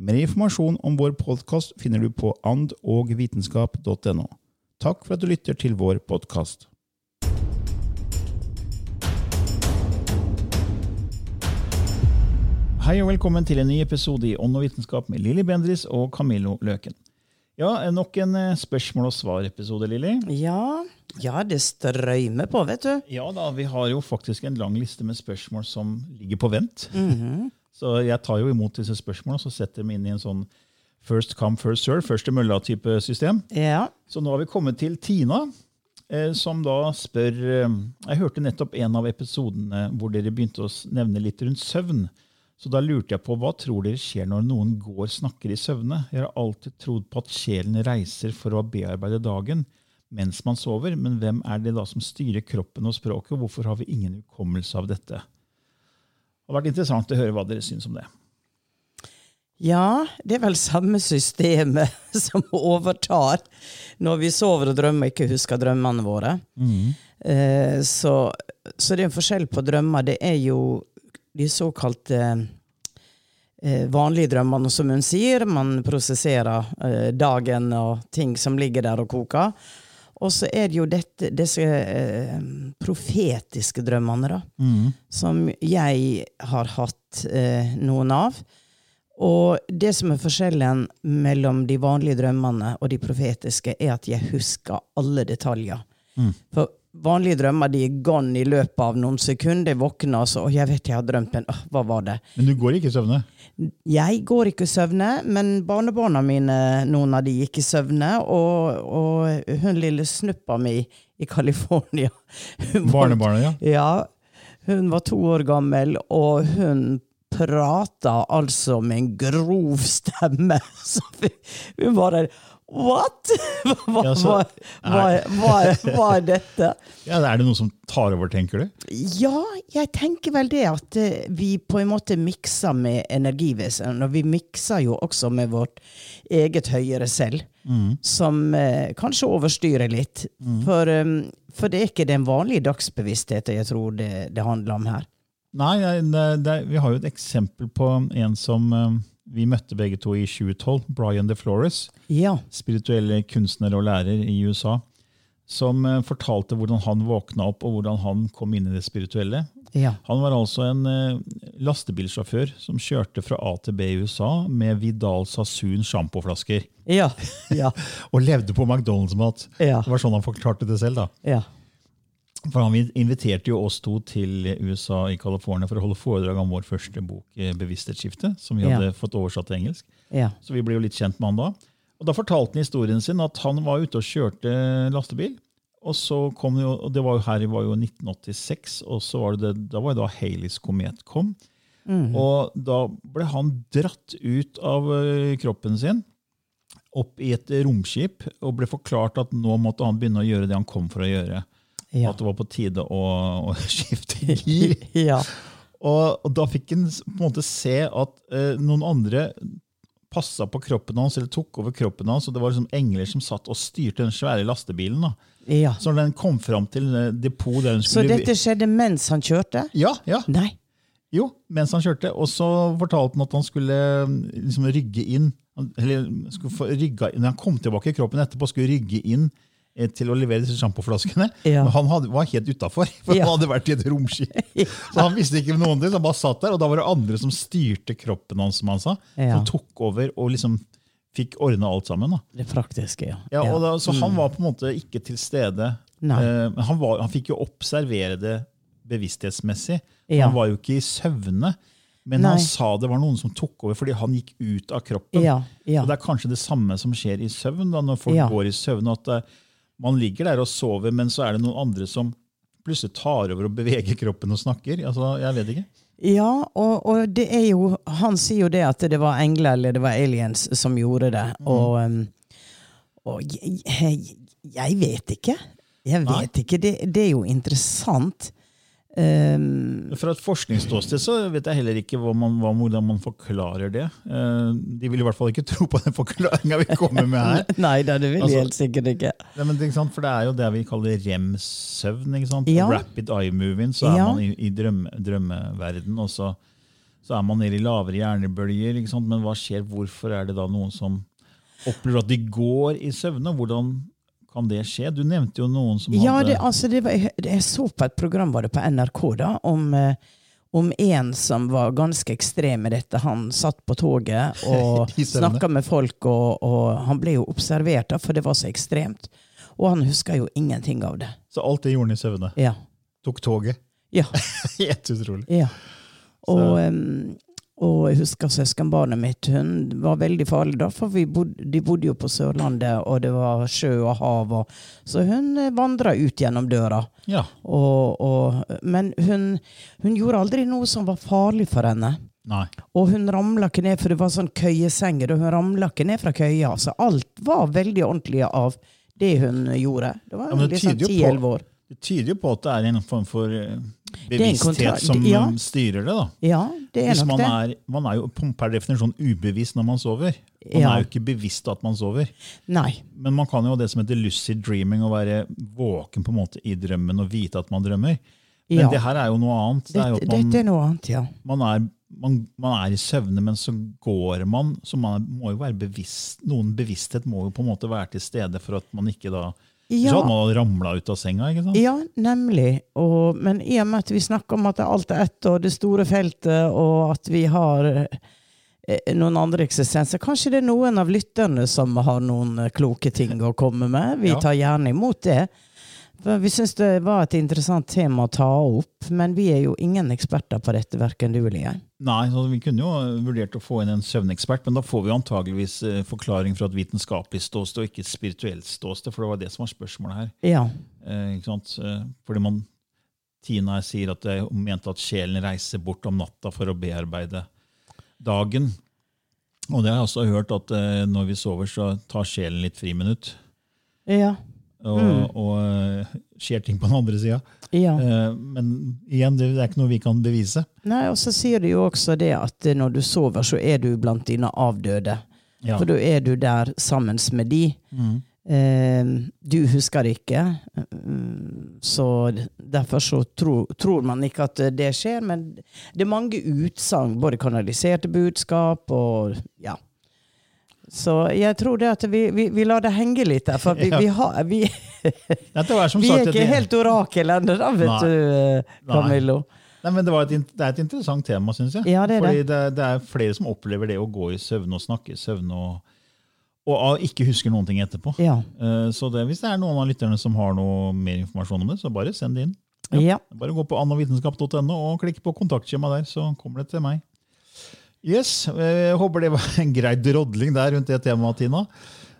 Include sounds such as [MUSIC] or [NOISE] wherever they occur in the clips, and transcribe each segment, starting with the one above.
Mer informasjon om vår podkast finner du på andogvitenskap.no. Takk for at du lytter til vår podkast. Hei og velkommen til en ny episode i Ånd og vitenskap med Lilly Bendris og Camillo Løken. Ja, Nok en eh, spørsmål og svar-episode, Lilly. Ja, ja, det strømmer på, vet du. Ja da, vi har jo faktisk en lang liste med spørsmål som ligger på vent. Mhm. Så jeg tar jo imot disse spørsmålene og så setter dem inn i en sånn first come, first serve, først til mølla-type system. Ja. Så nå har vi kommet til Tina, eh, som da spør eh, Jeg hørte nettopp en av episodene hvor dere begynte å nevne litt rundt søvn. Så da lurte jeg på hva tror dere skjer når noen går snakker i søvne? Jeg har alltid trodd på at sjelen reiser for å bearbeide dagen mens man sover, men hvem er det da som styrer kroppen og språket, og hvorfor har vi ingen hukommelse av dette? Har vært interessant å høre hva dere syns om det. ja, det er vel samme systemet [LAUGHS] som overtar når vi sover og drømmer og ikke husker drømmene våre. Eh, så, så det er en forskjell på drømmer. Det er jo de såkalte eh, vanlige drømmene, som hun sier. Man prosesserer eh, dagen og ting som ligger der og koker. Og så er det jo dette, disse eh, profetiske drømmene, da. Som jeg har hatt eh, noen av. Og det som er forskjellen mellom de vanlige drømmene og de profetiske, er at jeg husker alle detaljer. For vanlige drømmer de er gone i løpet av noen sekunder. Jeg våkner og så, og jeg vet jeg har drømt, men åh, hva var det? Men du går ikke i søvne? Jeg går ikke i søvne, men barnebarna mine, noen av de gikk i søvne. Og, og hun lille snuppa mi i California [LAUGHS] Barnebarna, Barnebarnet, ja. Ja. Hun var to år gammel, og hun prata altså med en grov stemme. [LAUGHS] Så vi- hun bare What?! [LAUGHS] Hva, Ja, så er dette? [LAUGHS] ja. Er det noe som tar over, tenker du? Ja, jeg tenker vel det at eh, vi på en måte mikser med energivesen. Og vi mikser jo også med vårt eget høyere selv, som eh, kanskje overstyrer litt. For, um, for det er ikke den vanlige dagsbevisstheten jeg tror det, det handler om her. Nei, det, det, vi har jo et eksempel på en som eh, vi møtte begge to i 2012, Brian DeFlores, Ja. spirituelle kunstner og lærer i USA, som eh, fortalte hvordan han våkna opp og hvordan han kom inn i det spirituelle. ja. Han var altså en eh, lastebilsjåfør som kjørte fra A til B i USA med Vidal Sassoon sjampoflasker. Ja. Ja. [LAUGHS] Og levde på McDonald's-mat. Ja. Det var sånn han forklarte det selv. da. Ja. For Han inviterte jo oss to til USA i California for å holde foredrag om vår første bok, eh, 'Bevissthetsskifte', som vi Ja. hadde fått oversatt til engelsk. ja. Så vi ble jo litt kjent med han da. Og Da fortalte han historien sin at han var ute og kjørte lastebil. Og så kom det jo, og det var jo her var jo 1986, og så var det, det, da var det da Haleys komet kom. Og da ble han dratt ut av eh, kroppen sin, opp i et romskip, og ble forklart at nå måtte han begynne å gjøre det han kom for å gjøre. Ja. At det var på tide å, å [LAUGHS] skifte gir. [LAUGHS] ja. Og, og da fikk han på en måte se at eh, noen andre passa på kroppen hans, eller tok over kroppen hans, og det var liksom engler som satt og styrte den svære lastebilen. da. Ja. Så den kom fram til eh, depot der hun Så dette skjedde mens han kjørte? Ja, ja. Nei. Jo, mens han kjørte. Og så fortalte han at han skulle eh, liksom rygge inn eller skulle få rygga inn, Når han kom tilbake i kroppen etterpå, skulle rygge inn til å levere disse sjampoflaskene. Ja. Men han hadde, var helt utafor, for Ja. han hadde vært i et romskip. [LAUGHS] Så han visste ikke noen ting, så han bare satt der, og da var det andre som styrte kroppen hans, som han sa. Ja. Som tok over og liksom fikk ordna alt sammen. da. Det praktiske, ja. Ja, da, Så han var på en måte ikke til stede. Eh, men han, var, han fikk jo observere det bevissthetsmessig. Han var jo ikke i søvne. Men Nei. han sa det var noen som tok over fordi han gikk ut av kroppen. Ja, ja. Og Det er kanskje det samme som skjer i søvn, da, når folk Ja. går i søvn. At eh, man ligger der og sover, men så er det noen andre som plutselig tar over og beveger kroppen og snakker. Altså, jeg vet ikke. Ja, og, og det er jo Han sier jo det at det var engler eller det var aliens som gjorde det. Mm. Og, um, og jeg, jeg, vet ikke. Jeg Nei. vet ikke. Det, det er jo interessant. Um, Fra et forskningsståsted så vet jeg heller ikke man, hvordan man forklarer det. Eh, De vil i hvert fall ikke [LAUGHS] tro på den forklaringa vi kommer med her. [LAUGHS] nei det vil jeg Altså- helt sikkert ikke. Men det, er ikke sant? For det er jo det vi kaller rem-søvn. Ja. Rapid eye moving. Så er Ja. man i, i drømme, drømmeverden, og så, så er man nede i lavere hjernebølger. Men hva skjer? Hvorfor er det da noen som opplever at de går i søvne? Hvordan kan det skje? Du nevnte jo noen som Ja, hadde det, altså, det var, jeg så på et program var det på NRK da, om, eh, om en som var ganske ekstrem i dette. Han satt på toget [LAUGHS] og snakka med folk, og, og han ble jo observert, da, for det var så ekstremt. Og han huska jo ingenting av det. Så alt det gjorde han i søvne. Ja. Tok toget. Ja. [LAUGHS] Helt utrolig. ja. Og, em, og jeg husker søskenbarnet mitt. Hun var veldig farlig da, for vi bodde, de bodde jo på Sørlandet, og det var sjø og hav. Og, så hun vandra ut gjennom døra. Ja. Og, og, men hun, hun gjorde aldri noe som var farlig for henne. Nei. Og hun ramla ikke ned, for det var sånn køyesenger, og hun ramla ikke ned fra køya. Så alt var veldig ordentlig av det hun gjorde. Det var Ja, det liksom jo 10-11 år. Det tyder jo på at det er en form for eh, bevissthet som ja. styrer det. da. Ja, det er Hvis nok man det. er, man er jo per definisjon ubevisst når man sover. Man Ja. er jo ikke bevisst at man sover. Nei. Men man kan jo ha det som heter lucid dreaming, å være våken på en måte i drømmen og vite at man drømmer. Men Ja. det her er jo noe annet. Det er jo at man, dette er noe annet, ja. man, er, man, man er i søvne, men så går man. Så man må jo være bevisst. Noen bevissthet må jo på en måte være til stede for at man ikke da Ja. Så hadde man ramla ut av senga. ikke sant? Ja, nemlig. Og, men i og med at vi snakker om at alt er ett, og det store feltet, og at vi har eh, noen andre eksistenser, kanskje det er noen av lytterne som har noen eh, kloke ting å komme med. Vi tar gjerne imot det. Vi syns det var et interessant tema å ta opp, men vi er jo ingen eksperter på dette, verken du eller jeg. Nei, så Vi kunne jo vurdert å få inn en søvnekspert, men da får vi antageligvis eh, forklaring fra et vitenskapelig ståsted og ikke et spirituelt ståsted, for det var det som var spørsmålet her. Ja. Eh, ikke sant? Eh, Fordi man, Tina sier at jeg mente at sjelen reiser bort om natta for å bearbeide dagen. Og det har jeg også hørt at eh, når vi sover, så tar sjelen litt friminutt. Ja. Og, Mm. og eh, skjer ting på den andre sida. ja. Eh, Men igjen, det er ikke noe vi kan bevise. Nei, og så sier de jo også det at når du sover, så er du blant dine avdøde. Ja. For da er du der sammen med de. Mm. Eh, du husker ikke. Så derfor så tror, tror man ikke at det skjer. Men det er mange utsagn, både kanaliserte budskap og ja. Så jeg tror det at vi, vi, vi lar det henge litt der. For vi, [LAUGHS] vi, har, vi, [LAUGHS] Dette var som vi er ikke helt orakel ennå, da, vet Nei. du, eh, Camillo. Nei, men det, var et, det er et interessant tema, syns jeg. Ja, det er Fordi det. Det, er flere som opplever det å gå i søvne og snakke i søvne og, og og, ikke husker noen ting etterpå. Ja. Eh, Så det, hvis det er noen av lytterne som har noe mer informasjon om det, så bare send det inn. ja. Bare gå på annovitenskap.no og klikk på kontaktskjema der, så kommer det til meg. Yes, Jeg håper det var en grei drodling der rundt det temaet, Tina.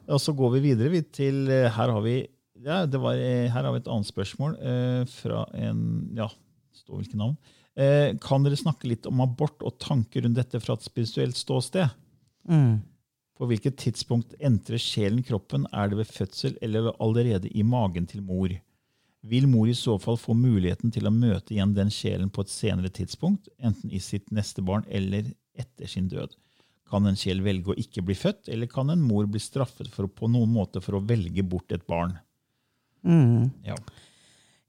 Og så går vi videre vi til eh, Her har vi ja, det var, eh, her har vi et annet spørsmål eh, fra en Ja, det står hvilket navn. Eh, kan dere snakke litt om abort og tanker rundt dette fra et spirituelt ståsted? Mm. På hvilket tidspunkt entrer sjelen kroppen? Er det ved fødsel eller allerede i magen til mor? Vil mor i så fall få muligheten til å møte igjen den sjelen på et senere tidspunkt, enten i sitt neste barn eller etter sin død? Kan en sjel velge å ikke bli født, eller kan en mor bli straffet for, på noen måte for å velge bort et barn? Ja.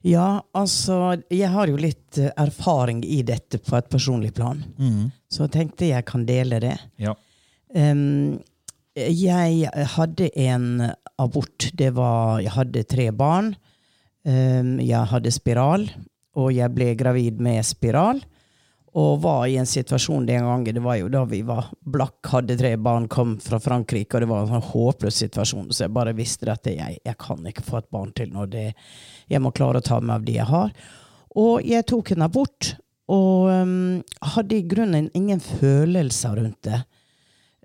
Ja, altså Jeg har jo litt eh, erfaring i dette på et personlig plan. Så jeg tenkte jeg kan dele det. Ja. Um, jeg hadde en abort. Det var Jeg hadde tre barn. Um, jeg hadde spiral, og jeg ble gravid med spiral. Og var i en situasjon den gangen Det var jo da vi var blakk, hadde tre barn, kom fra Frankrike, og det var en sånn håpløs situasjon. Så jeg bare visste at jeg, jeg kan ikke få et barn til nå. Det, jeg må klare å ta meg av de jeg har. Og jeg tok henne bort, og um, hadde i grunnen ingen følelser rundt det.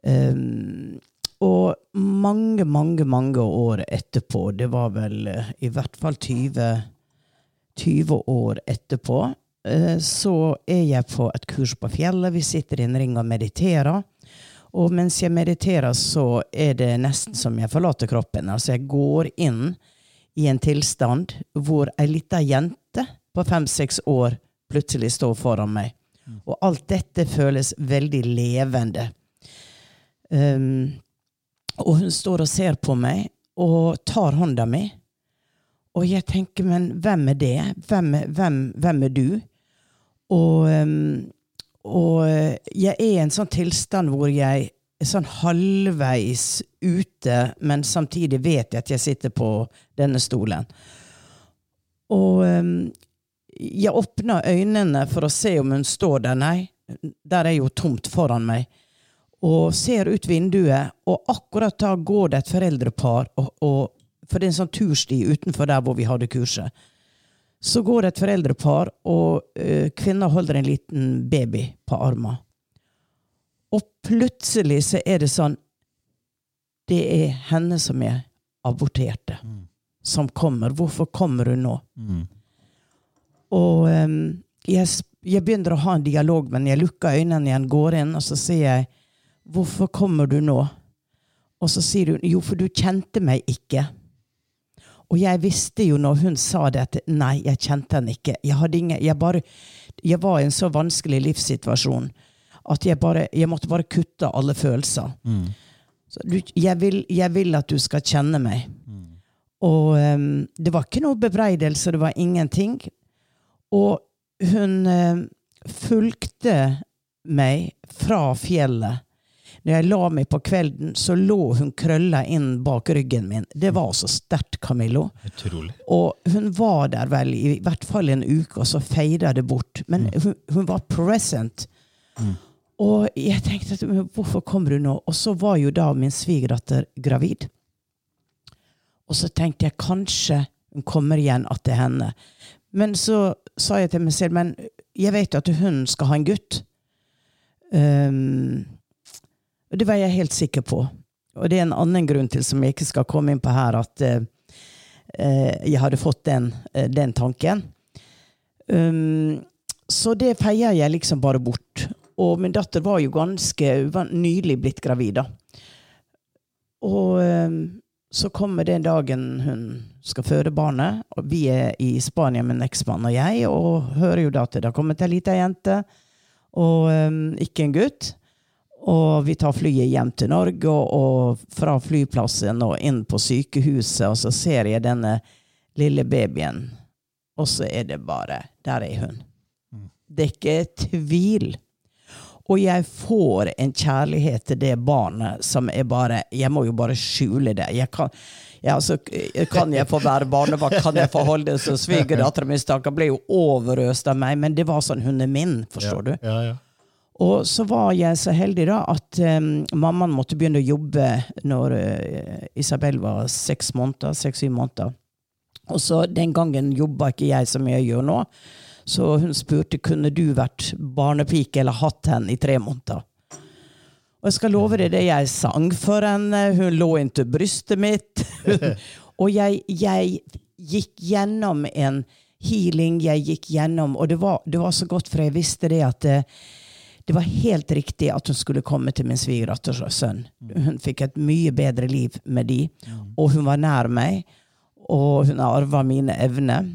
Um, og mange, mange, mange år etterpå, det var vel eh, i hvert fall 20, 20 år etterpå, så er jeg på et kurs på fjellet. Vi sitter i en ring og mediterer. Og mens jeg mediterer, så er det nesten som jeg forlater kroppen. Altså, jeg går inn i en tilstand hvor ei lita jente på fem-seks år plutselig står foran meg. Og alt dette føles veldig levende. Um, og hun står og ser på meg og tar hånda mi. Og jeg tenker, men hvem er det? Hvem, hvem, hvem er du? Og, og jeg er i en sånn tilstand hvor jeg er sånn halvveis ute, men samtidig vet jeg at jeg sitter på denne stolen. Og jeg åpner øynene for å se om hun står der. Nei, der er jo tomt foran meg og ser ut vinduet, og akkurat da går det et foreldrepar, og, og, for det er en sånn tursti utenfor der hvor vi hadde kurset. Så går det et foreldrepar, og uh, kvinna holder en liten baby på armen. Og plutselig så er det sånn Det er henne som er aborterte, som kommer. Hvorfor kommer hun nå? Og um, jeg, jeg begynner å ha en dialog, men jeg lukker øynene igjen, går inn, og så sier jeg Hvorfor kommer du nå? Og så sier hun jo, for du kjente meg ikke. Og jeg visste jo når hun sa det, at nei, jeg kjente henne ikke. Jeg, ingen, jeg, bare, jeg var i en så vanskelig livssituasjon at jeg, bare, jeg måtte bare kutte alle følelser. Så du, vil, jeg vil at du skal kjenne meg. Og um, det var ikke noe bebreidelse, det var ingenting. Og hun um, fulgte meg fra fjellet. Når jeg la meg på kvelden, så lå hun krølla inn bak ryggen min. Det var så sterkt, Camillo. Utrolig. Og hun var der vel i hvert fall en uke, og så feida det bort. Men hun, hun var present. Og jeg tenkte at, hvorfor kommer hun nå? Og så var jo da min svigerdatter gravid. Og så tenkte jeg kanskje hun kommer igjen at det er henne. Men så sa jeg til meg selv, men jeg vet jo at hun skal ha en gutt. Um, og det var jeg helt sikker på. Og det er en annen grunn til, som jeg ikke skal komme inn på her, at eh, eh, jeg hadde fått den, eh, den tanken. Um, så det feier jeg liksom bare bort. Og min datter var jo ganske nylig blitt gravid. da. Og um, så kommer den dagen hun skal føde barnet, og vi er i Spania en eksmann og jeg, og hører jo da at det har kommet ei lita jente, og um, ikke en gutt. Og vi tar flyet hjem til Norge, og, fra flyplassen og inn på sykehuset, og så ser jeg denne lille babyen, og så er det bare Der er hun. Det er ikke tvil. Og jeg får en kjærlighet til det barnet som er bare Jeg må jo bare skjule det. Jeg kan, jeg, altså, kan jeg få være barnevakt? Kan jeg få holde det som svigerdattera mi? Stakkar ble jo overøst av meg, men det var sånn hun er min, forstår du. Ja, ja. Og så var jeg så heldig da at um, mammaen måtte begynne å jobbe når uh, Isabel var seks måneder, seks-syv måneder. Og så den gangen jobba ikke jeg så mye jeg gjør nå. Så hun spurte kunne du vært barnepike eller hatt henne i tre måneder. Og jeg skal love deg det, jeg sang for henne, hun lå inntil brystet mitt. [LAUGHS] og jeg, jeg gikk gjennom en healing, jeg gikk gjennom Og det var, det var så godt, for jeg visste det at det, var helt riktig at hun skulle komme til min svigerdatters sønn. Hun fikk et mye bedre liv med de, og hun var nær meg, og hun har arva mine evner.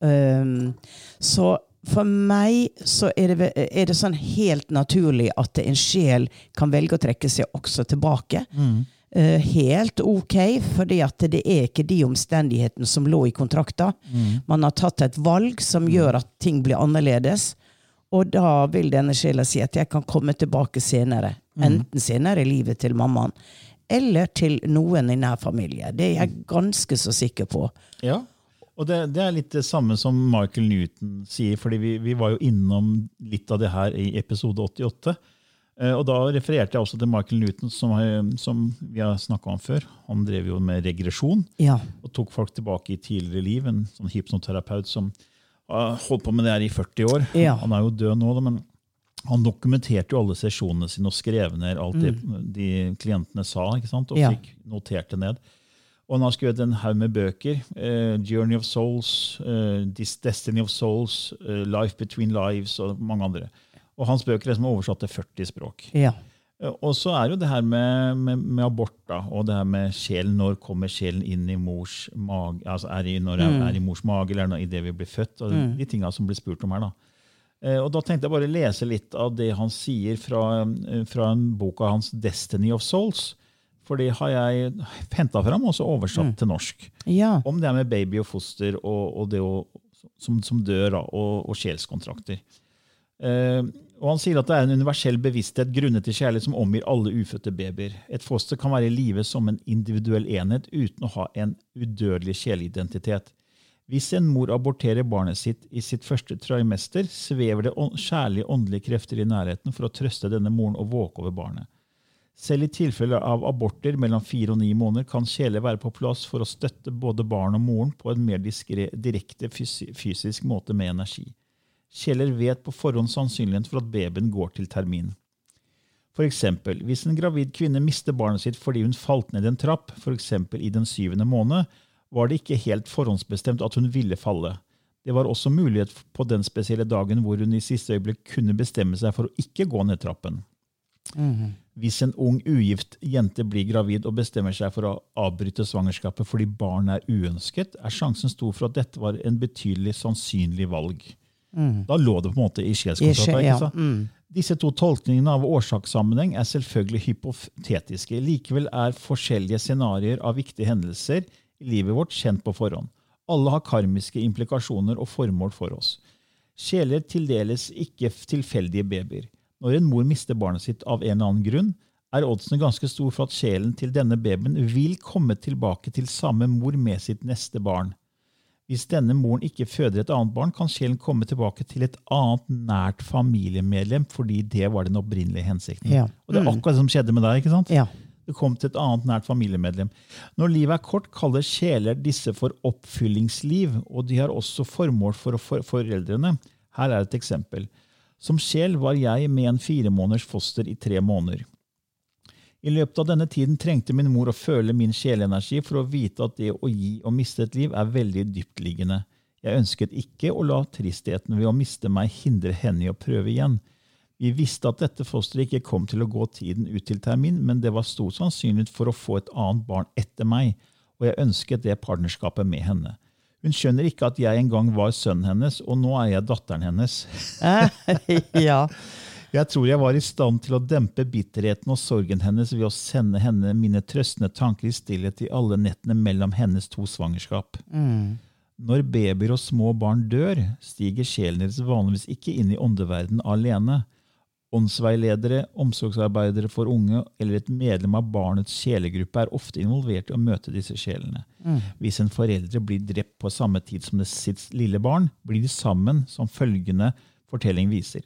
Um, så for meg så er det, er det sånn helt naturlig at en sjel kan velge å trekke seg også tilbake. Eh, helt ok, fordi at det er ikke de omstendighetene som lå i kontrakta. Man har tatt et valg som gjør at ting blir annerledes. Og da vil denne sjela si at jeg kan komme tilbake senere. Enten senere i livet til mammaen, eller til noen i nær familie. Det er jeg ganske så sikker på. Ja, og det, det er litt det samme som Michael Newton sier, fordi vi, vi var jo innom litt av det her i episode 88. Eh, Og da refererte jeg også til Michael Newton, som, som vi har snakka om før. Han drev jo med regresjon Ja. og tok folk tilbake i tidligere liv. En sånn hypnoterapeut som holdt på med det her i 40 år. Ja. Han er jo død nå, men han dokumenterte jo alle sesjonene sine og skrev ned alt det de klientene sa, ikke sant? og Mm. Ja. fikk notert det ned. Og han har skrevet en haug med bøker. eh, 'Journey of Souls', eh, 'This Destiny of Souls', eh, 'Life Between Lives' og mange andre. Og hans bøker er som er oversatt til 40 språk. Ja. Eh, Og så er jo det her med, med, med abort da, og det her med sjelen. Når kommer sjelen inn i mors mage? altså er i, Når mm. er i mors mage, eller når, i det vi blir født? og De tinga som blir spurt om her. da. Eh, Og Da tenkte jeg bare lese litt av det han sier fra, eh, fra en boka hans 'Destiny of Souls'. For det har jeg henta fram og så oversatt til norsk. ja. Om det er med baby og foster og, og det å, som, som dør, da, og, og sjelskontrakter. Eh, og Han sier at det er en universell bevissthet grunnet til kjærlighet som omgir alle ufødte babyer. Et foster kan være i live som en individuell enhet uten å ha en udødelig sjeleidentitet. Hvis en mor aborterer barnet sitt i sitt første trimester, svever det kjærlige åndelige krefter i nærheten for å trøste denne moren og våke over barnet. Selv i tilfelle av aborter mellom fire og ni måneder kan kjæler være på plass for å støtte både barn og moren på en mer diskret, direkte fysisk måte med energi. Kjeler vet på forhånd sannsynligheten for at babyen går til termin. For eksempel, hvis en gravid kvinne mister barnet sitt fordi hun falt ned en trapp, f.eks. i den syvende måned, var det ikke helt forhåndsbestemt at hun ville falle. Det var også mulighet på den spesielle dagen hvor hun i siste øyeblikk kunne bestemme seg for å ikke gå ned trappen. Hvis en ung ugift jente blir gravid og bestemmer seg for å avbryte svangerskapet fordi barnet er uønsket, er sjansen stor for at dette var en betydelig sannsynlig valg. Da lå det på en måte i I sjelskontrakta. ja, Mm. Disse to tolkningene av årsakssammenheng er selvfølgelig hypotetiske. Likevel er forskjellige scenarioer av viktige hendelser i livet vårt kjent på forhånd. Alle har karmiske implikasjoner og formål for oss. Sjeler tildeles ikke tilfeldige babyer. Når en mor mister barnet sitt av en eller annen grunn, er oddsene ganske stor for at sjelen til denne babyen vil komme tilbake til samme mor med sitt neste barn. Hvis denne moren ikke føder et annet barn, kan sjelen komme tilbake til et annet nært familiemedlem, fordi det var den opprinnelige hensikten. Ja. Og Det er akkurat det som skjedde med deg. ikke sant? Ja. Det kom til et annet nært familiemedlem. Når livet er kort, kaller sjeler disse for oppfyllingsliv, og de har også formål for for foreldrene. Her er et eksempel. Som sjel var jeg med en fire måneders foster i tre måneder. I løpet av denne tiden trengte min mor å føle min sjelenergi for å vite at det å gi og miste et liv er veldig dyptliggende. Jeg ønsket ikke å la tristheten ved å miste meg hindre henne i å prøve igjen. Vi visste at dette fosteret ikke kom til å gå tiden ut til termin, men det var stor sannsynlighet for å få et annet barn etter meg, og jeg ønsket det partnerskapet med henne. Hun skjønner ikke at jeg en gang var sønnen hennes, og nå er jeg datteren hennes. [LAUGHS] ja. Jeg tror jeg var i stand til å dempe bitterheten og sorgen hennes ved å sende henne mine trøstende tanker i stillhet i alle nettene mellom hennes to svangerskap. Når babyer og små barn dør, stiger sjelen deres vanligvis ikke inn i åndeverden alene. Åndsveiledere, omsorgsarbeidere for unge eller et medlem av barnets sjelegruppe er ofte involvert i å møte disse sjelene. Hvis en foreldre blir drept på samme tid som det sitt lille barn, blir de sammen, som følgende fortelling viser.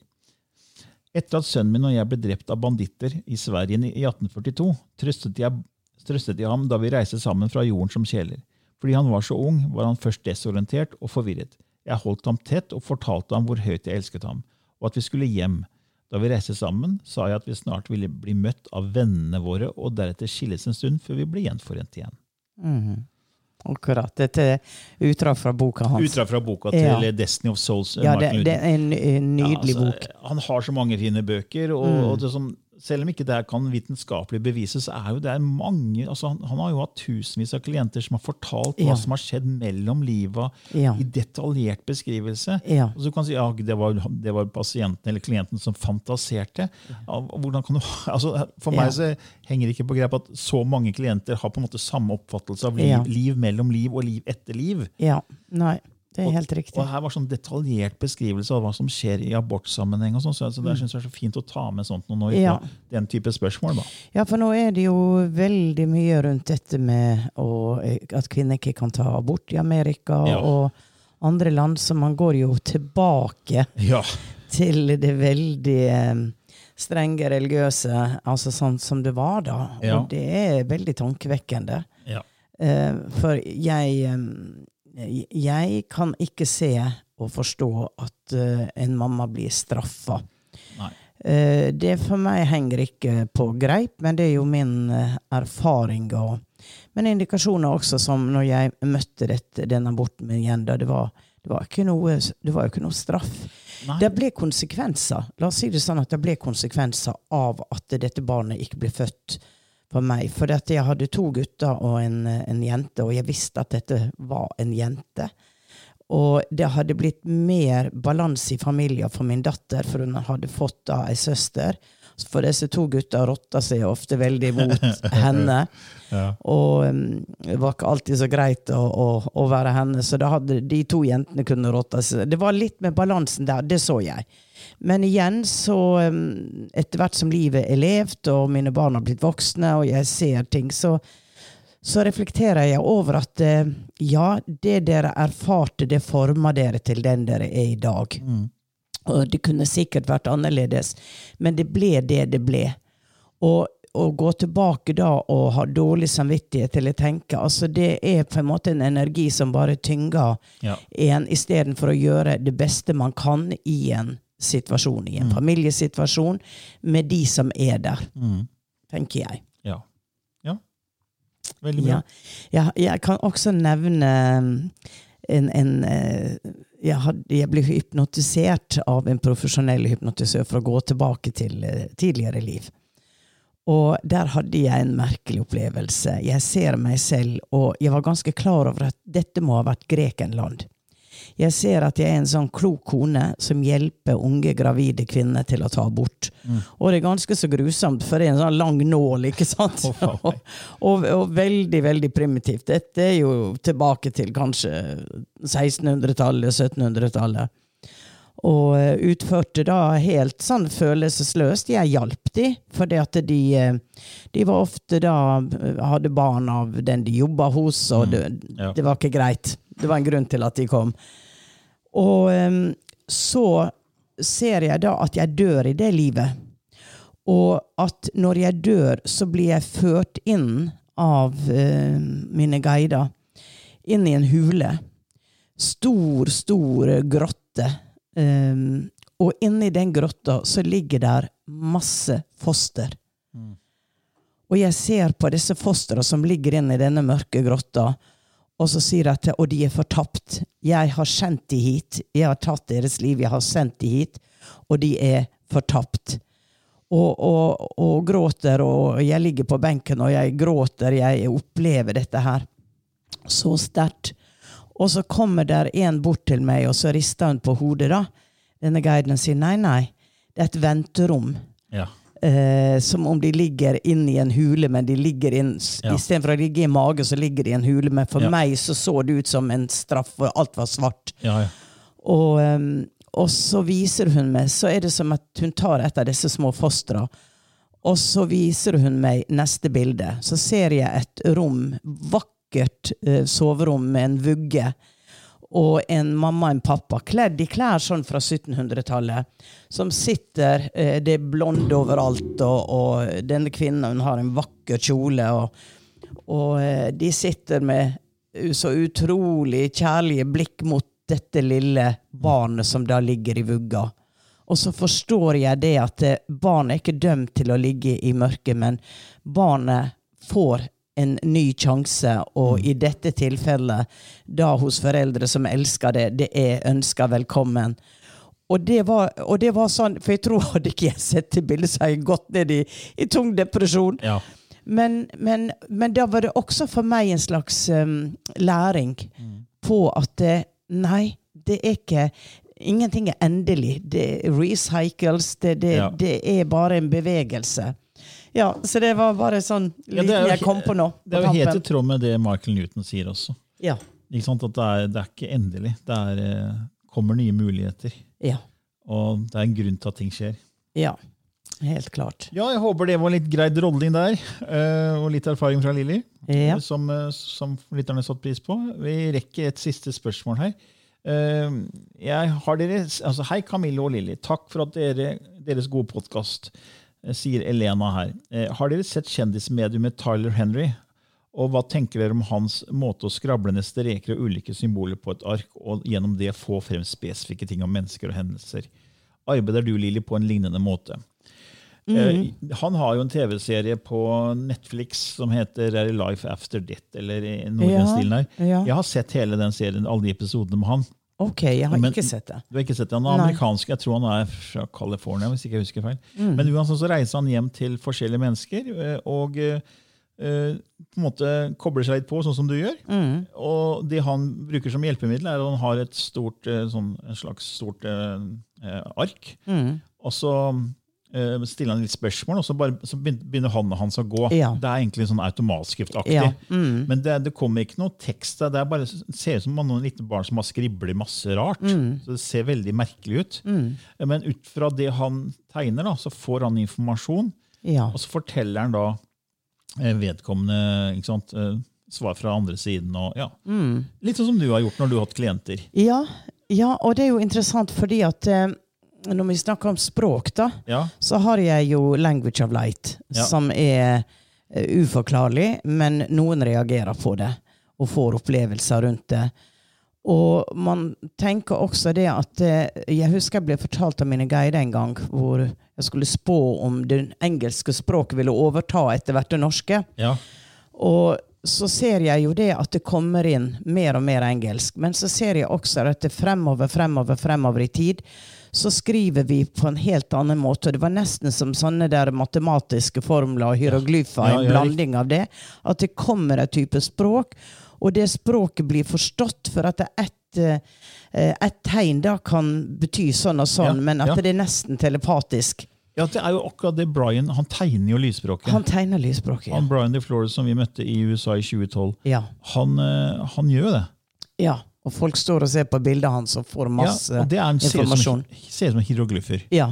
Etter at sønnen min og jeg ble drept av banditter i Sverige i 1842, trøstet jeg, trøstet jeg ham da vi reiste sammen fra jorden som kjeler. Fordi han var så ung, var han først desorientert og forvirret. Jeg holdt ham tett og fortalte ham hvor høyt jeg elsket ham, og at vi skulle hjem. Da vi reiste sammen, sa jeg at vi snart ville bli møtt av vennene våre og deretter skilles en stund før vi ble gjenforent igjen. Akkurat. Dette er utdrag fra boka hans. Utdrag fra boka til Ja. Destiny of Souls. ja, det, det er en, nydelig Ja, altså, bok. Han har så mange fine bøker. og, og det som, selv om ikke det kan vitenskapelig bevises, så er jo det mange altså han, han, har jo hatt tusenvis av klienter som har fortalt hva Ja. som har skjedd mellom liva, Ja. i detaljert beskrivelse. Ja. Og så kan du si ja, det var, det var pasienten eller klienten som fantaserte. Hvordan kan du, [LAUGHS] altså, for meg så henger det ikke på grep at så mange klienter har på en måte samme oppfattelse av liv, liv mellom liv og liv etter liv. ja. Nei, det er helt riktig. Og her var sånn detaljert beskrivelse av hva som skjer i abortsammenheng. og sånn, så, det synes jeg er så fint å ta med sånt nå Mm. Ja. den type spørsmål. da. Ja, for nå er det jo veldig mye rundt dette med å, at kvinner ikke kan ta abort i Amerika Ja. og andre land, så man går jo tilbake Ja, til det veldig eh, strenge religiøse, altså sånn som det var da. Ja. Og det er veldig tankevekkende. ja. Eh, for jeg eh, Jeg kan ikke se og forstå at eh, en mamma blir straffa. Eh, Det for meg henger ikke på greip, men det er jo min eh, erfaring. Og, men indikasjoner også, som når jeg møtte dette, den aborten min igjen, da det var, det var, noe, det var jo ikke noe straff. Nei. Det ble konsekvenser. La oss si det sånn at det ble konsekvenser av at dette barnet ikke ble født for meg. For jeg hadde to gutter og en, en jente, og jeg visste at dette var en jente. Og det hadde blitt mer balanse i familien for min datter, for hun hadde fått da ei søster. For disse to gutta rotta seg ofte veldig mot [LAUGHS] henne. Ja. Og um, det var ikke alltid så greit å, å, å være henne, så da hadde de to jentene kunne rotta seg. Det var litt med balansen der, det så jeg. Men igjen, så um, etter hvert som livet er levd, og mine barn har blitt voksne, og jeg ser ting, så, så reflekterer jeg over at eh, ja, det dere erfarte, det forma dere til den dere er i dag. Og det kunne sikkert vært annerledes, men det ble det det ble. Og å gå tilbake da og ha dårlig samvittighet eller tenke, altså det er på en måte en energi som bare tynger Ja. en, istedenfor å gjøre det beste man kan i en situasjon, i en familiesituasjon, med de som er der, Mm. tenker jeg. Ja. ja. Veldig bra. Ja. Jeg, jeg kan også nevne um, en, en eh, jeg, hadde, jeg ble hypnotisert av en profesjonell hypnotisør for å gå tilbake til eh, tidligere liv. Og der hadde jeg en merkelig opplevelse. Jeg ser meg selv, og jeg var ganske klar over at dette må ha vært Grekenland. Jeg ser at jeg er en sånn klok kone som hjelper unge gravide kvinner til å ta abort. Og det er ganske så grusomt, for det er en sånn lang nål, ikke sant? Oh, og, [LAUGHS] og, og veldig, veldig primitivt. Dette er jo tilbake til kanskje 1600-tallet, 1700-tallet. Og eh, utførte da helt sånn følelsesløst. Jeg hjalp de, for de, eh, de var ofte da eh, hadde barn av den de jobba hos, og det, ja. det var ikke greit. Det var en grunn til at de kom. Og em, så ser jeg da at jeg dør i det livet. Og at når jeg dør, så blir jeg ført inn av uh, mine guider. Inn i en hule. Stor, stor grotte. Um, og inni den grotta så ligger der masse foster. Og jeg ser på disse fostera som ligger inne i denne mørke grotta, og så sier jeg at og de er fortapt. Jeg har sendt de hit. Jeg har tatt deres liv. Jeg har sendt de hit, og de er fortapt. Og, og, og gråter, og jeg ligger på benken og jeg gråter. Jeg opplever dette her så sterkt. Og så kommer der en bort til meg, og så rister hun på hodet. da. Denne guiden sier nei, nei, det er et venterom. Ja. Eh, som om de ligger inni i en hule, men de ligger inn Ja. istedenfor å ligge i mage, så ligger de i en hule. Men for Ja. meg så så det ut som en straff, og alt var svart. Ja, ja. Og, og så viser hun meg, så er det som at hun tar et av disse små fostra, og så viser hun meg neste bilde. Så ser jeg et rom, vakkert eh, soverom med en vugge, og en mamma og en pappa, kledd i klær sånn fra 1700-tallet, som sitter, eh, det er blonde overalt, og, og denne kvinnen har en vakker kjole, og, og eh, de sitter med så utrolig kjærlige blikk mot dette lille barnet som da ligger i vugga. Og så forstår jeg det at eh, barnet er ikke dømt til å ligge i mørket, men barnet får en ny sjanse, og i dette tilfellet da hos foreldre som elsker det, det er ønska velkommen. og, det var, og det var sånn, for jeg tror [LAUGHS] hadde ikke jeg sett det bildet, så hadde jeg gått ned i, i tung depresjon. Ja. Men, men, men da var det også for meg en slags um, læring på at det, nei, det er ikke Ingenting er endelig. Det er recycles. Det, det, Ja. det er bare en bevegelse. Ja, så det var bare sånn liten ja, jeg kom på nå. Det er jo helt i tråd med det Michael Newton sier også. Ja. Ikke sant? At det er, det er ikke endelig. Det er, eh, kommer nye muligheter. Ja. Og det er en grunn til at ting skjer. ja. Helt klart. Ja, jeg håper det var litt greid rolling der. eh, Og litt erfaring fra Lilly, Ja. som, eh, som lytterne satte pris på. Vi rekker et siste spørsmål her. Jeg har dere, altså Hei, Camille og Lilly. Takk for at dere, deres gode podkast, sier Elena her. Eh, Har dere sett kjendismediumet Tyler Henry? Og hva tenker dere om hans måte å skrable ned streker og ulike symboler på et ark, og gjennom det få frem spesifikke ting om mennesker og hendelser? Arbeider du, Lilly, på en lignende måte? Mm. Han har jo en TV-serie på Netflix som heter Er Life After Death, eller noe i den stilen her. ja. Jeg har sett hele den serien, alle de episodene med han. Ok, jeg har Men- ikke sett det. Du har ikke sett det? Han er Nei. amerikansk, jeg tror han er fra California, hvis ikke jeg husker feil. Men uansett så reiser han hjem til forskjellige mennesker eh, og eh, på en måte kobler seg litt på, sånn som du gjør. Og det han bruker som hjelpemiddel, er at han har et stort, sånn, en slags stort uh, ark. ark. Og så eh, stiller han litt spørsmål, og så, bare, så begyn- begynner hånda hans å gå. Ja. Det er egentlig sånn automatskriftaktig. Ja, mm. Men det, det kommer ikke noe tekst der. Det er bare, det ser ut som noen liten barn som har skriblet masse rart. Mm. Så Det ser veldig merkelig ut. Men ut fra det han tegner, da, så får han informasjon, Ja. og så forteller han da eh, vedkommende ikke sant, eh, svar fra andre siden. Og, ja. Mm. Litt sånn som du har gjort når du har hatt klienter. Ja, ja, og det er jo interessant fordi at eh, når vi snakker om språk, da, Ja, så har jeg jo 'Language of Light', Ja. som er eh, uforklarlig, men noen reagerer på det og får opplevelser rundt det. Og man tenker også det at eh, Jeg husker jeg ble fortalt av mine guider en gang hvor jeg skulle spå om det engelske språket ville overta etter hvert det norske. ja, Og så ser jeg jo det at det kommer inn mer og mer engelsk. Men så ser jeg også at det fremover, fremover, fremover i tid så skriver vi på en helt annen måte. Det var nesten som sånne der matematiske formler og hieroglyfer, Ja, en ja, blanding av det. At det kommer et type språk, og det språket blir forstått for at det er ett eh, et tegn da kan bety sånn og sånn, men at det er nesten telepatisk. ja, det er jo akkurat det Brian Han tegner jo lysspråket. Han tegner lysspråket. Han Ja. Brian DeFlores som vi møtte i USA i 2012, ja. han, eh, han gjør jo det. Ja, og folk står og ser på bildet hans og får masse ja, og det er en, ser ut som, informasjon. ser ut som hieroglyfer. Ja.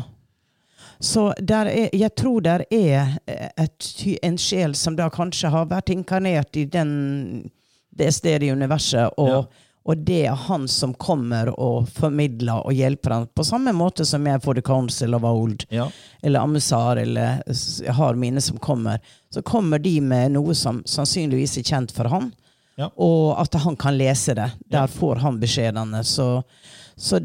Så er, jeg tror der er et, en sjel som da kanskje har vært inkarnert i den, det stedet i universet, og, Ja. og det er han som kommer og formidler og hjelper han, på samme måte som jeg for The Council of Old, Ja. eller Amusar, eller jeg har mine som kommer. Så kommer de med noe som sannsynligvis er kjent for han, Ja. og at han kan lese det. Der får han beskjedene. Så, så,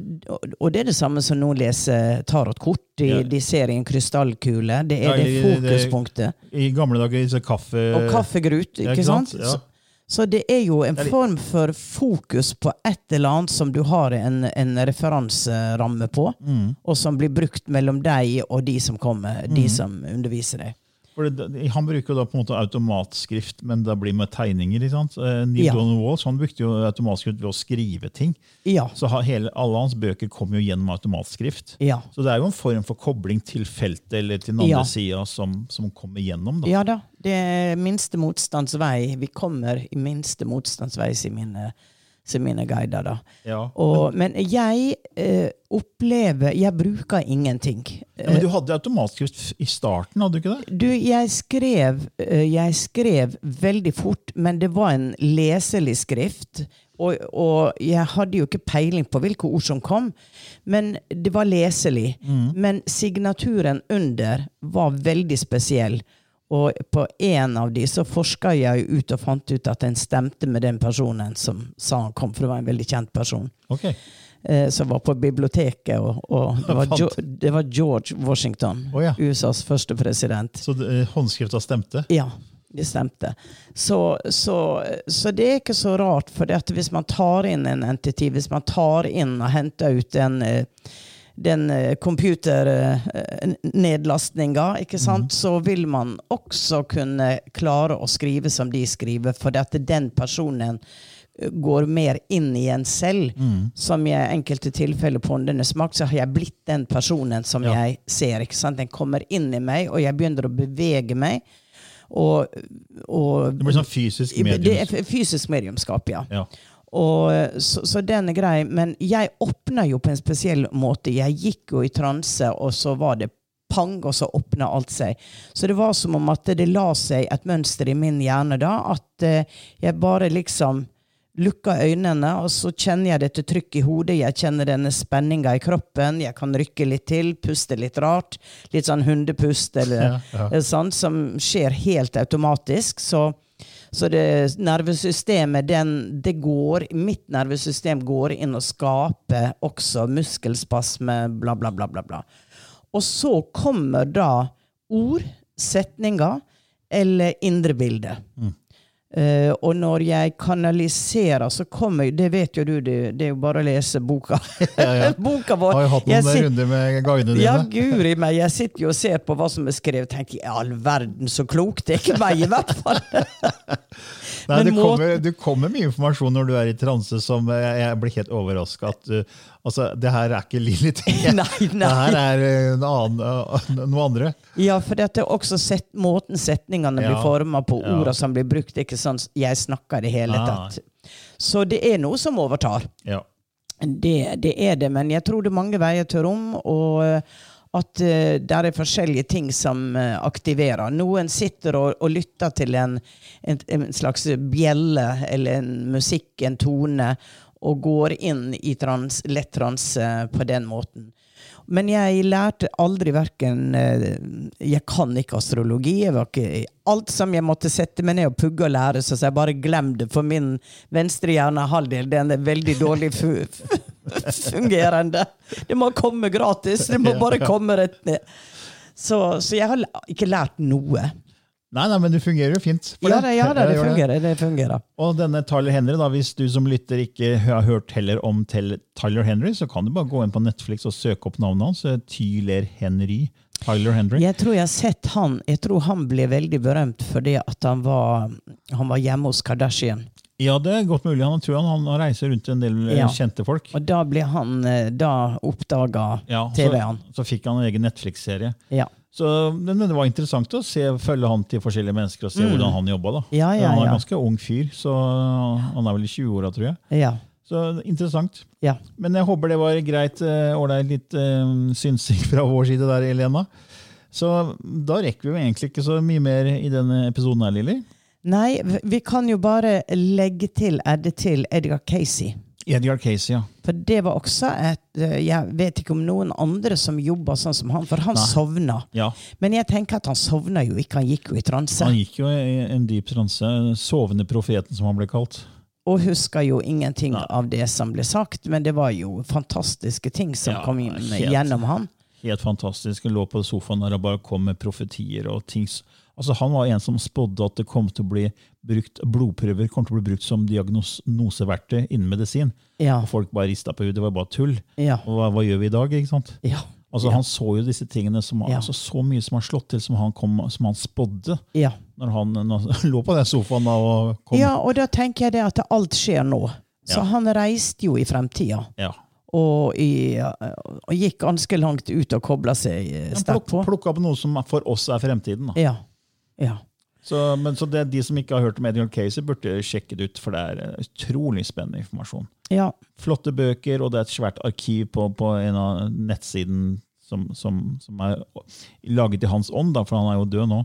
og- det er det samme som noen leser tarotkort. De, Ja. de ser i en krystallkule. Det er det fokuspunktet. I gamle dager så kaffe... Og kaffegrut, ikke sant? Ja. Så, det er jo en form for fokus på et eller annet som du har en, en referanseramme på, Mm. og som blir brukt mellom deg og de som kommer, Mm. de som underviser deg. Det, han bruker jo da på en måte automatskrift, men det blir med tegninger. ikke sant? Eh, Neil Ja. Donald Walsh han brukte jo automatskrift ved å skrive ting. Ja. Så hele, alle hans bøker kom jo gjennom automatskrift. Ja. Så det er jo en form for kobling til feltet eller til den andre Ja. sida som, som kommer gjennom. da. Ja da. Det er minste motstands vei. Vi kommer i minste motstands vei, sier mine, sier mine guider. da. Ja. Og, men jeg eh, opplever Jeg bruker ingenting. Ja, men du hadde automatskrift i starten, hadde du ikke det? Du, jeg skrev, eh, jeg skrev veldig fort, men det var en leselig skrift. Og, og jeg hadde jo ikke peiling på hvilke ord som kom, men det var leselig. Men signaturen under var veldig spesiell. Og på en av de så forska jeg ut og fant ut at den stemte med den personen som sa han kom, for det var en veldig kjent person Okay. eh, som var på biblioteket, og, og [LAUGHS] det, var jo, det var George Washington, Oh, ja. USAs første president. Så eh, håndskrifta stemte? Ja, det stemte. Så, så, så det er ikke så rart, for hvis man tar inn en entity, hvis man tar inn og henter ut en, eh, den eh, computernedlastninga, ikke sant, så vil man også kunne klare å skrive som de skriver, for at den personen eh, går mer inn i en selv. Som i enkelte tilfeller på Åndenes makt, så har jeg blitt den personen som Ja. jeg ser. ikke sant? Den kommer inn i meg, og jeg begynner å bevege meg. Og, og Det blir sånn fysisk det er fysisk mediumskap, ja. Ja. Og, så, så den er grei. Men jeg åpna jo på en spesiell måte. Jeg gikk jo i transe, og så var det pang, og så åpna alt seg. Så det var som om at det la seg et mønster i min hjerne da, at eh, jeg bare liksom lukka øynene, og så kjenner jeg dette trykket i hodet, jeg kjenner denne spenninga i kroppen, jeg kan rykke litt til, puste litt rart, litt sånn hundepust, eller Ja, ja. eh, sånn, som skjer helt automatisk. Så så det nervesystemet, den, det går Mitt nervesystem går inn og skaper også muskelspasme, bla, bla, bla, bla. bla. Og så kommer da ord, setninger eller indre bilde. Eh, og når jeg kanaliserer, så kommer Det vet jo du, det, det er jo bare å lese boka. Ja, ja. [LAUGHS] boka vår. Har jo hatt noen runder med guidene dine. ja, guri meg. Jeg sitter jo og ser på hva som er skrevet. tenker i all verden, så klokt. Det er ikke meg, i hvert fall. [LAUGHS] Nei, Men det, må- kommer, det kommer mye informasjon når du er i transe som jeg, jeg blir helt overraska at uh, altså, det her er ikke Lilly T. [LAUGHS] Det her er eh, en annen, eh, noe andre. Ja, for det er også set, måten setningene Ja. blir forma på, Ja. ordene som blir brukt. ikke sånn jeg snakker i det hele Nei. tatt. Så det er noe som overtar. Ja. Det, det er det, men jeg tror det er mange veier til rom, og eh, at uh, det er forskjellige ting som uh, aktiverer. Noen sitter og, og lytter til en, en, en slags bjelle eller en musikk, en tone, og går inn i trans, lett transe på den måten. Men jeg lærte aldri verken Jeg kan ikke astrologi. Ikke, alt som jeg måtte sette meg ned og pugge og lære, så jeg bare glem det, for min venstre hjernehalvdel den er veldig dårlig fu fungerende. Det må komme gratis. Det må [LAUGHS] bare komme rett ned. Så, så jeg har ikke lært noe. Nei, nei, men det fungerer jo fint. Ja, det, ja, det, det fungerer. Det fungerer. Og denne Tyler Henry, da, hvis du som lytter ikke har hørt heller om Tyler Henry, så kan du bare gå inn på Netflix og søke opp navnet hans. Tyler Henry. Tyler Henry. Jeg tror jeg har sett han Jeg tror han ble veldig berømt fordi at han var, han var hjemme hos Kardashian. Ja, det er godt mulig. Han tror han, han reiser rundt til en del eh, Ja. kjente folk. Og da ble han eh, Da oppdaga Ja, TV-en. så, så fikk han en egen Netflix-serie. Ja. Så men det var interessant å se, følge han til forskjellige mennesker og se hvordan han jobba. Mm. Ja, ja, han er en ganske ung fyr, så han er vel i 20-åra, tror jeg. Ja. Så interessant. ja. Men jeg håper det var greit. eh, Ålreit litt uh, synsing fra vår side der, Elena. Så da rekker vi jo egentlig ikke så mye mer i denne episoden her, Lilly. Nei, vi kan jo bare legge til Edde til Edgar Casey. Edgar Casey, ja. For det var også et eh, Jeg vet ikke om noen andre som jobba sånn som han, for han Nei. sovna. ja. Men jeg tenker at han sovna jo ikke, han gikk jo i transe. Han gikk jo i en dyp transe. Sovende profeten, som han ble kalt. Og husker jo ingenting Nei. av det som ble sagt, men det var jo fantastiske ting som Ja, kom helt. gjennom han. Helt fantastisk. Han lå på sofaen der og bare kom med profetier og ting. Altså, han var en som spådde at det kom til å bli brukt, blodprøver kommer til å bli brukt som diagnoseverktøy innen medisin. Ja. Og folk bare rista på hodet. Det var bare tull. Ja. Og hva, hva gjør vi i dag? ikke sant? Ja. Altså. Han så jo disse tingene som, altså, så mye som har slått til, som han, kom, som han spådde ja. når han, når han [LAUGHS] lå på den sofaen da, og kom. ja, og da tenker jeg det at alt skjer nå. Så han reiste jo i fremtida. Ja. Og, i, og gikk ganske langt ut og kobla seg eh, sterkt på. plukka opp noe som for oss er fremtiden. Da. Ja. ja. Så, men, så det, De som ikke har hørt om Edgar Casey, burde sjekke det ut, for det er eh, utrolig spennende informasjon. Ja. Flotte bøker, og det er et svært arkiv på, på en av nettsiden som, som, som er laget i hans ånd, da, for han er jo død nå.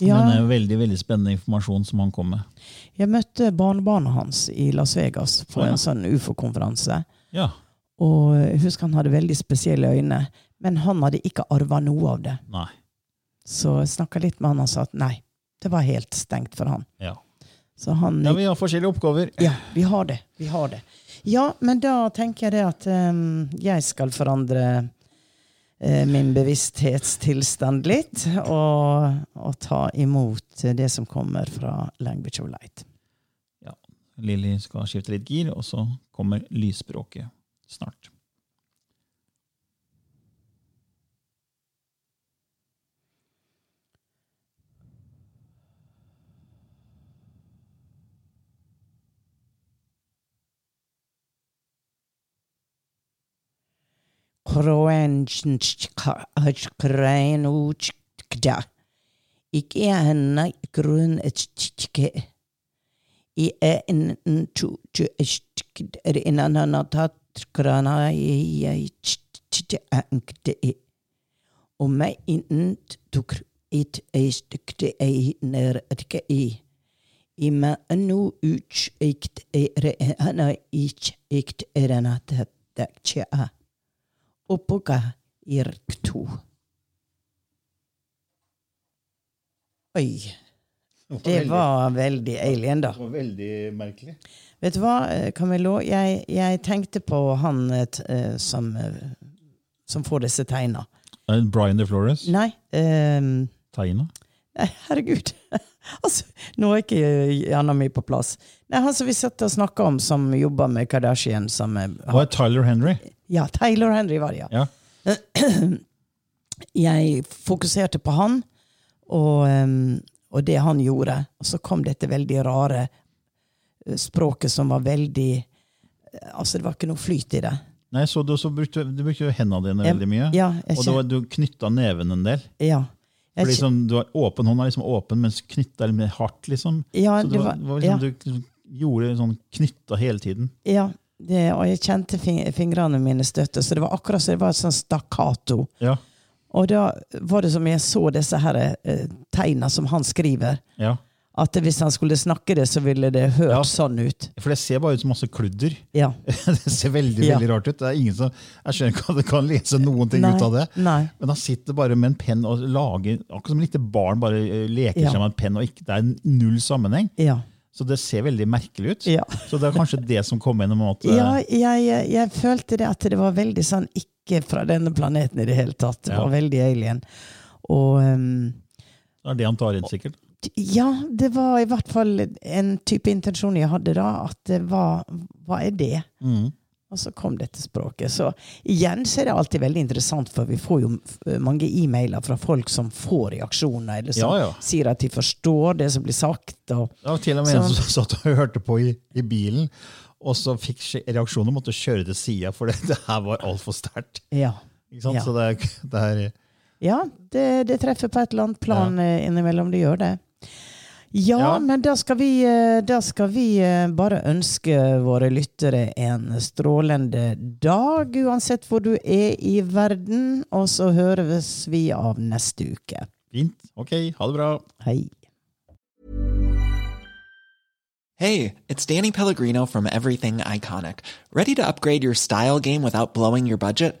ja. Men er veldig veldig spennende informasjon som han kom med. Jeg møtte barnebarnet hans i Las Vegas på ja. en sånn ufo-konferanse. Ja, Og jeg husker han hadde veldig spesielle øyne, men han hadde ikke arva noe av det. nei. Så jeg snakka litt med han og sa at nei, det var helt stengt for han. Ja. Så han ja, vi har forskjellige oppgaver. Ja, vi har det. Vi har det. Ja, men da tenker jeg det at um, jeg skal forandre uh, min bevissthetstilstand litt, og, og ta imot det som kommer fra Language of Light. Ja. Lilly skal skifte litt gir, og så kommer lysspråket snart. Kroenskrenuchkda. Ik ena grun etchke. I en tu tu er in ananatat krana i ankte i. Og meg inn tuk it eistukte ei ner etke i. I ma anu uch ikt er ana ich ikt erana tatakcha. Opoka irktu. Oi. Det var veldig alien, da. Det var veldig merkelig. Vet du hva, eh, Camillo? Jeg, jeg tenkte på han uh, som, uh, som får disse tegna. Brian De Flores. Nei, Um, Tegna. nei, herregud. [LAUGHS] altså, nå er ikke hjernen min på plass. Nei, Han som vi satt og snakka om, som jobber med Kardashian som uh, Hva er Tyler Henry? Ja, Taylor Henry var det, ja. [CLEARS THROAT] Jeg fokuserte på han og, og det han gjorde. Og så kom dette veldig rare eh, språket som var veldig eh, Altså, det var ikke noe flyt i det. Nei, så du, så brukte, du brukte hendene dine veldig mye. Ja, og var, du knytta neven en del. ja. Jeg For liksom, du har åpen hånd er liksom åpen, mens knytta litt mer hardt. liksom. Ja, så det var, var- liksom, ja. Du gjorde sånn knytta hele tiden. Ja, det, og jeg kjente fing fingrene mine støtte, så det var akkurat som det var et sånn stakkato. Ja, Og da var det som jeg så disse her eh, tegna som han skriver. ja. At hvis han skulle snakke det, så ville det hørt Ja. sånn ut. For det ser bare ut som masse kludder. Ja. [LAUGHS] det ser veldig veldig rart ut. Det er ingen som, Jeg skjønner ikke at det kan lese noen ting Nei, ut av det. nei. Men han sitter bare med en penn og lager Akkurat som et lite barn bare eh, leker seg med en penn. og ikke, Det er null sammenheng. Ja. Så det ser veldig merkelig ut. Ja. [LAUGHS] Så det er kanskje det som kom inn? eh, Ja, jeg, jeg følte det at det var veldig sånn ikke fra denne planeten i det hele tatt. Det Ja. var veldig alien. Og um, det er det han tar inn, sikkert. ja, det var i hvert fall en type intensjon jeg hadde da. At var Hva er det? Mm. Og så kom dette språket. Så igjen så er det alltid veldig interessant, for vi får jo mange e-mailer fra folk som får reaksjoner, eller som Ja, ja. sier at de forstår det som blir sagt. Og, ja, til og med en som satt og hørte på i, i bilen, og så fikk reaksjoner, og måtte kjøre til sida, for det, [LAUGHS] det her var altfor sterkt. ja. Ikke sant? Så det er, det er Ja, det, det treffer på et eller annet plan eh, innimellom. Det gjør det. Ja, Ja. men da skal, vi, eh, da skal vi eh, bare ønske våre lyttere en strålende dag, uansett hvor du er i verden. Og så høres vi av neste uke. fint. Ok, ha det bra. Hei. Hey, it's Danny Pellegrino from Everything Iconic. Ready to upgrade your style game without blowing your budget?